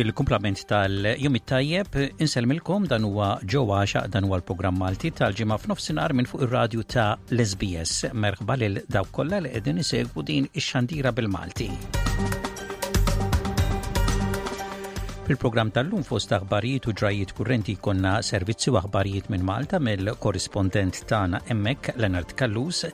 Il-kumplament tal-jum it-tajjeb, insellmilkom dan huwa ġo għaxa dan huwa l-programm Malti tal-ġimgħa f'nofsinhar minn fuq ir-radju ta' l-SBS. Merħba lil dawk kollha li qegħdin isegwu din ix-xandira bil-Malti. Fil-programm tal-lum fost aħbarijiet u ġrajiet kurrenti konna servizzi u aħbarijiet minn Malta mill-korrispondent tagħna hemmhekk Leonard Kallus.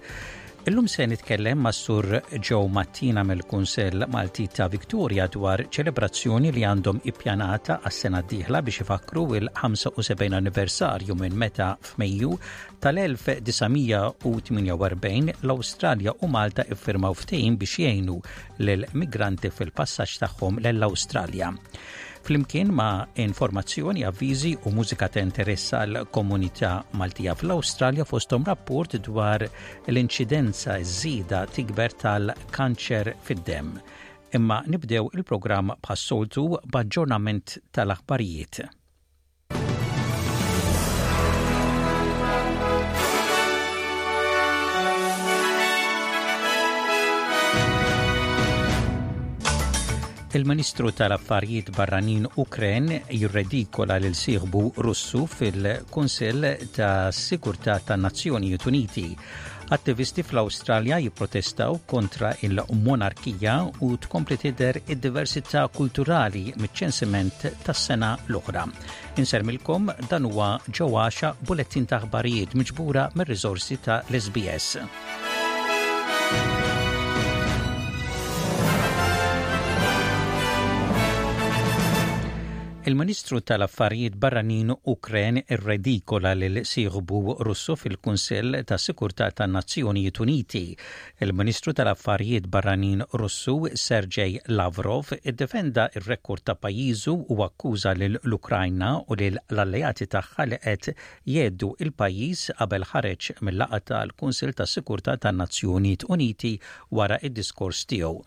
Illum se nitkellem ma' Sur Joe Mattina mill-Kunsell Malti ta' Victoria dwar ċelebrazzjoni li għandhom ippjanata għas-sena d-dieħla biex ifakru il-75 anniversarju minn meta f'Mejju tal-1948 l-Awstralja u Malta iffirmaw ftehim biex jgħinu lill migranti fil-passaġġ tagħhom l-Awstralja. flimkien ma' informazzjoni, avviżi u mużika ta' interess għal komunità Maltija fl-Awstralja fosthom rapport dwar l-inċidenza żida tikber tal-kanċer fid-demm. Imma nibdew il-programm bħas-soltu b'aġġornament tal-aħbarijiet. Il-Ministru tal-Affarijiet Barranin Ukren jirredikola lil sieħbu Russu fil-Kunsill ta' Sikurtà tan-Nazzjonijiet Uniti. Attivisti fl-Awstralja jipprotestaw kontra il-monarkija u tkompli tidher id-diversità kulturali miċ-ċensiment tas-sena l-oħra. Insermilkom dan huwa ġewwaxa bulettin ta' aħbarijiet miġbura mir-riżorsi ta' l-SBS. Il-Ministru tal-Affarijiet Barranin Ukren irredikola lil sieħbu Russu fil-Kunsill ta' Sikurtà tan-Nazzjonijiet Uniti. Il-Ministru tal-Affarijiet Barranin Russu Sergei Lavrov iddefenda r-rekord ta' pajjiżu u akkuża lill-Ukrajna u lil l-alleati tagħha li qed jgħeddu l-pajjiż qabel ħareġ mill-laqgħa tal-Kunsill ta' Sikurtà tan-Nazzjonijiet Uniti wara d-diskors tiegħu.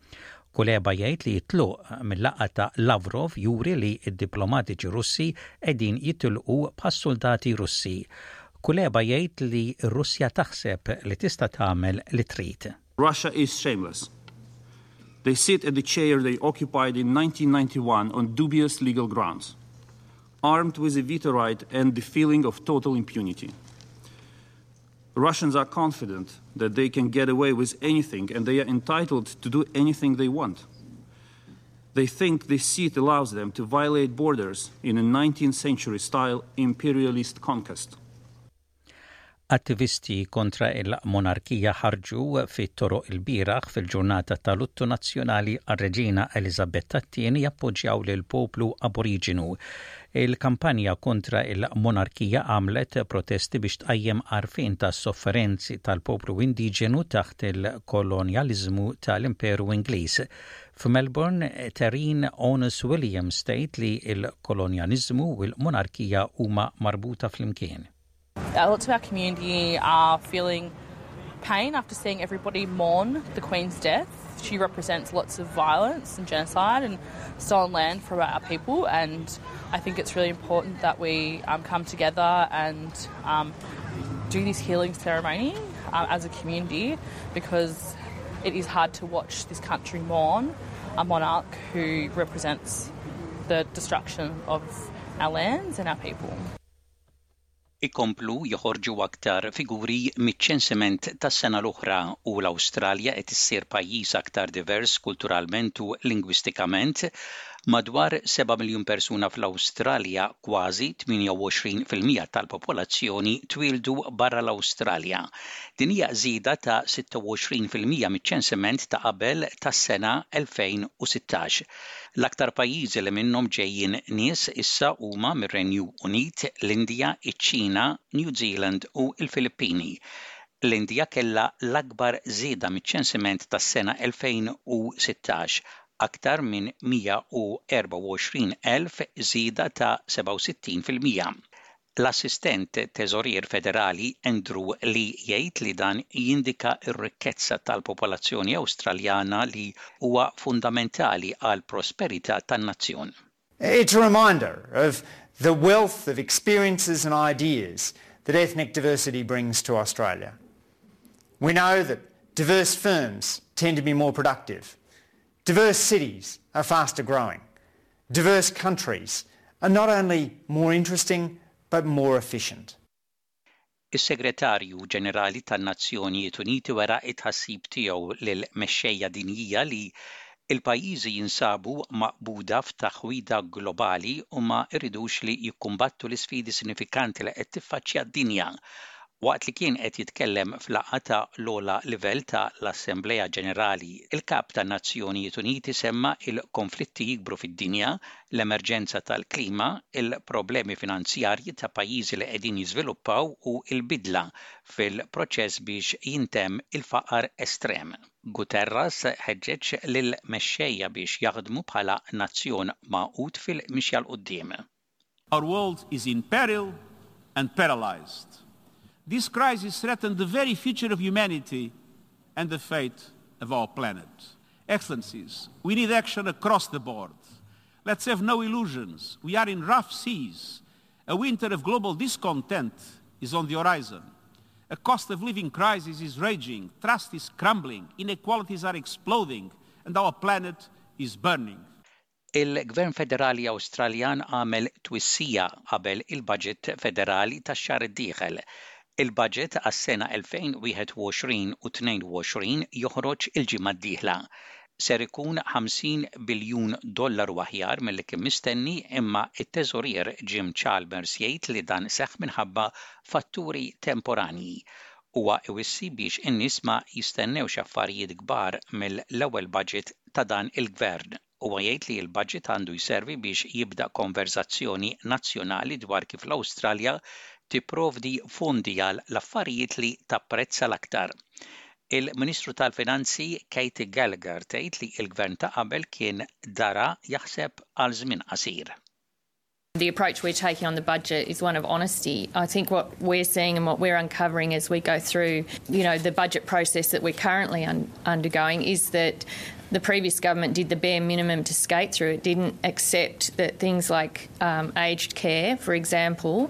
Kuleba jgħid li t-tluq mill-laqgħa ta' Lavrov juri li d-diplomatiċi Russi qegħdin jitilqu bħas-suldati Russi. Kuleba jgħid li r-Russja taħseb li tista' tagħmel li trid. Russia is shameless. They sit at the chair they occupied in 1991 on dubious legal grounds, armed with a veto right and the feeling of total impunity. Russians are confident that they can get away with anything and they are entitled to do anything they want. They think this seat allows them to violate borders in a 19th century style imperialist conquest. Attivisti kontra il-monarkija ħarġu fit-toroq il-bieraħ fil-ġurnata ta' luttu nazzjonali għar-Reġina Eliżabetta ii jappoġġjaw lill-poplu Aboriġinu Il-kampanja kontra il-monarkija għamlet protesti biex tqajjem għarfien tas-sofferenzi tal-poplu indiġenu taħt il-kolonjaliżmu tal-Imperu Ingliż. F'Melbourne, Tarine Onus Williams tgħid li l-kolonjaliżmu u l-monarkija huma marbuta flimkien. Lots of our community are feeling pain after seeing everybody mourn the Queen's death. She represents lots of violence and genocide and stolen land from our people, and I think it's really important that we um, come together and um, do this healing ceremony uh, as a community because it is hard to watch this country mourn a monarch who represents the destruction of our lands and our people. Ikomplu joħorġu aktar figuri miċ-ċensiment tas-sena l-oħra u l-Awstralja qed issir pajjiż aktar divers kulturalment u lingwistikament. Madwar seba' miljun persuna fl-Awstralja, kważi 28 fil-mija tal-popolazzjoni, twieldu barra l-Awstralja. Din hija żieda ta' 26 fil-mija miċ-ċensiment ta' qabel tas-sena 2016. L-aktar pajjiżi li minnhom ġejjin nies issa huma mir-Renju Unit, l-Indja, iċ-Ċina, New Zealand u l-Filippini. L-Indja kellha l-akbar żieda miċ-ċensiment tas-sena 2016, aktar minn 124,000 żieda ta' 67 fil-mija. L-Assistent Teżorier Federali Andrew Li jgħid li dan jindika r-rikkezza tal-popolazzjoni Awstraljana li huwa fundamentali għall-prosperità tan-nazzjon. It's a reminder of the wealth of experiences and ideas that ethnic diversity brings to Australia. We know that diverse firms tend to be more productive, Diverse cities are faster growing. Diverse countries are not only more interesting but more efficient. Is-Segretarju Ġenerali tan-Nazzjonijiet Uniti wera t-tħassib tiegħu lil mexxejja dinjija li l-pajjiżi jinsabu maqbuda f'taħwida globali u ma jridux li jikkumbattu l-isfidi sinifikanti li qed tiffaċċja d-dinja Waqt li kien qed jitkellem f'laqgħa ta' l-ogħla livell ta' l-Assemblea Ġenerali, il-Kap tan-Nazzjonijiet Uniti semma il-konflitti jikbru fid-dinja, l-emerġenza tal-klima, il-problemi finanzjarji ta' pajjiżi li qegħdin jiżviluppaw u l-bidla fil-proċess biex jintemm il-faqar estrem. Guterres ħeġġeġ lill-mexxejja biex jaħdmu bħala nazzjon magħqud fil-mixja 'l quddiem. Our world is in peril and paralyzed. this crisis threatens the very future of humanity and the fate of our planet. Excellencies, we need action across the board. Let's have no illusions. We are in rough seas. A winter of global discontent is on the horizon. A cost of living crisis is raging, trust is crumbling, inequalities are exploding, and our planet is burning. Il-Gvern Federali Awstraljan għamel twissija qabel il-baġit federali tax-xahar id-dieħel. Il-baġit għas-sena 2021 u 22 joħroġ il-ġimgħa d-dieħla. Ser ikun 50 biljun dollaru aħjar milli kien mistenni imma t-Teżorier Jim Chalmers jgħid li dan seħħ minħabba fatturi temporanji Huwa iwissi biex in-nies ma jistennewx affarijiet kbar mill-ewwel budget ta' dan il-Gvern. Huwa jgħid li l-budget għandu jservi biex jibda konverżazzjoni nazzjonali dwar kif l-Awstralja tipprovdi fondi għal l-affarijiet li tapprezza l-aktar. Il-Ministru tal-Finanzi Katy Gallagher tgħid li l-Gvern ta' qabel kien dara jaħseb għal żmien qasir. The approach we're taking on the budget is one of honesty. I think what we're seeing and what we're uncovering as we go through, you know, the budget process that we're currently un- undergoing is that the previous government did the bare minimum to skate through. It didn't accept that things like um, aged care, for example,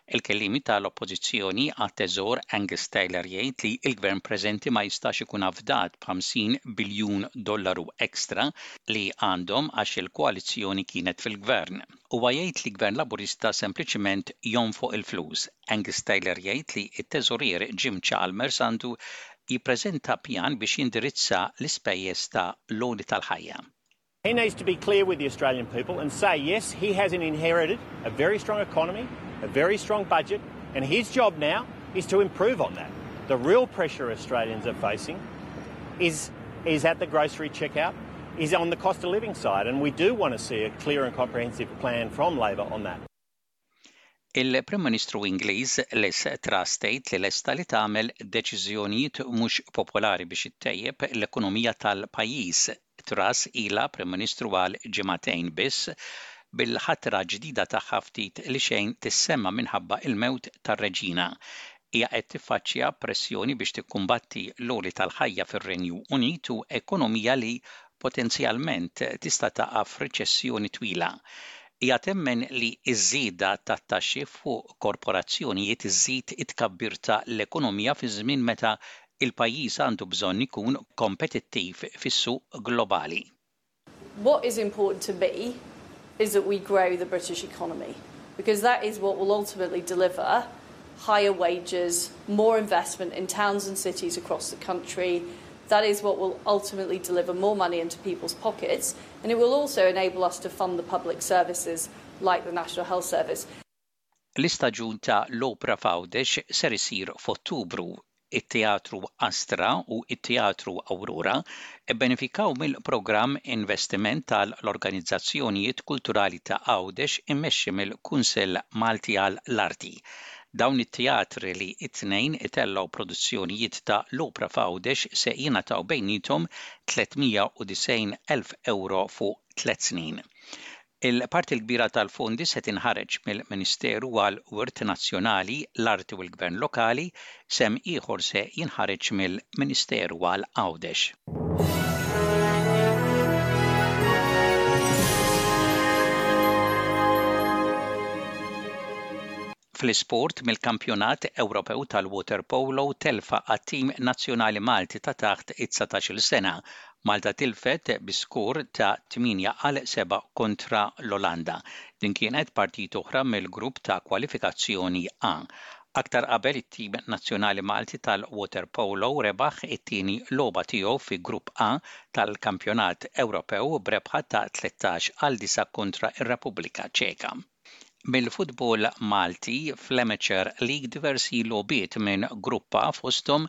Il-Kelliem ta' l-Oppożizzjoni għat-Teżor Angus Taylor jgħid li l-Gvern preżenti ma jistax ikun afdat b'50 biljun dollaru extra li għandhom għax il-koalizzjoni kienet fil-Gvern. Huwa jgħid li Gvern Laburista sempliċiment jonfoq il-flus. Angus Taylor jgħid li t-Teżorier Jim Chalmers għandu jippreżenta pjan biex jindirizza l-ispejjeż ta' l-għoli tal-ħajja. He needs to be clear with the Australian people and say yes, he has an inherited a very strong economy a very strong budget, and his job now is to improve on that. The real pressure Australians are facing is, is at the grocery checkout, is on the cost of living side, and we do want to see a clear and comprehensive plan from Labor on that. Il-Prim Ministru Ingliż Liz Truss tgħid li lesta li tagħmel deċiżjonijiet mhux popolari biex ittejjeb l-ekonomija tal-pajjiż. Truss ilha Prim Ministru għal ġimagħtejn biss bil-ħatra ġdida tagħha ftit li xejn tissemma' minħabba l-mewt tar-Reġina. Hija qed tiffaċċja pressjoni biex tikkumbatti l-għoli tal-ħajja fir-Renju Unit u ekonomija li potenzjalment tista' taqa' f'riċessjoni twila. Hija temmen li ż-żieda tat-taxxi fuq korporazzjonijiet iżżid it-tkabbir ta' l-ekonomija fi żmien meta l-pajjiż għandu bżonn ikun kompetittiv fis-suq globali. What is important to be is that we grow the British economy because that is what will ultimately deliver higher wages, more investment in towns and cities across the country. That is what will ultimately deliver more money into people's pockets, and it will also enable us to fund the public services like the National Health Service. l-istaġun ta' l-Opra f'Għawdex ser isir f'Ottubru. It-Teatru Astra u t-Teatru Awrora bbenefikaw mill-programm Investiment ta' l-Organizzazzjonijiet Kulturali ta' Għawdex immexxi mill-Kunsell Malti għal l-Arti. Dawn it-teatri li t-tnejn itellgħu produzzjonijiet ta' l-Opra f'Għawdex se jingħataw bejniethom 390 elf ewro fuq tliet snin. Il-parti l-kbira tal-fondi se tinħareġ mill-Ministeru għall-Wirt Nazzjonali, l-Arti u l-Gvern Lokali, sehem ieħor se jinħareġ mill-Ministeru għal Għawdex. fl-isport mill-Kampjonat Ewropew tal-Waterpolo telfa għat-tim nazzjonali Malti ta' taħt it-dsatax-il sena. Malta tilfet bi skur ta' 8 għal 7 kontra l-Olanda. Din kienet partita oħra mill-grupp ta' kwalifikazzjoni A. Aktar qabel it-tim nazzjonali Malti tal-Waterpolo rebaħ it-tieni logħba tiegħu fi Grupp A tal-Kampjonat Ewropew b'rebħa ta' 13 għal 9 kontra r-Repubblika Ċeka. mill-futbol Malti fl-Amateur League diversi logħbiet minn Group A fosthom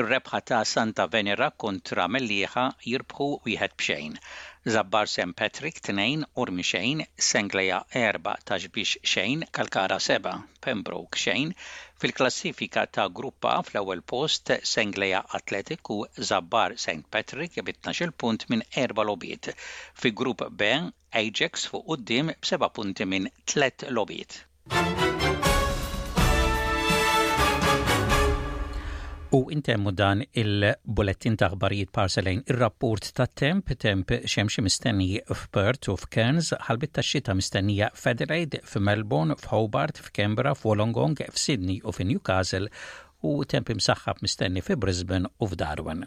ir-rebħa ta' Santa Venera kontra Mellieħa jirbħu wieħed b'xejn, Żabbar St Patrick tnejn, Urmi xejn, Senglea erba', Taxbix xejn, Kalkara seba', Pembroke xejn, fil-klassifika ta' Group A fl-ewwel post Senglea Athletic u Żabbar St Patrick bi tnax-il punt minn erba' logħbiet, fi Group B Ajax fuq quddiem b'seba' punti minn tliet logħbiet. U intemmu dan il-bulettin ta' ħbarijiet parsa lejn ir-rapport ta' temp, temp xemxi mistenni f'Perth u f'Cairns, ħalbit ta' xita mistennija f'Adelaide, f'Melbourne, f'Hobart, f'Kembra, f'Wolongong, f'Sydney u f'Newcastle u temp imsaħħab mistenni fi Brisbane u f'Darwin.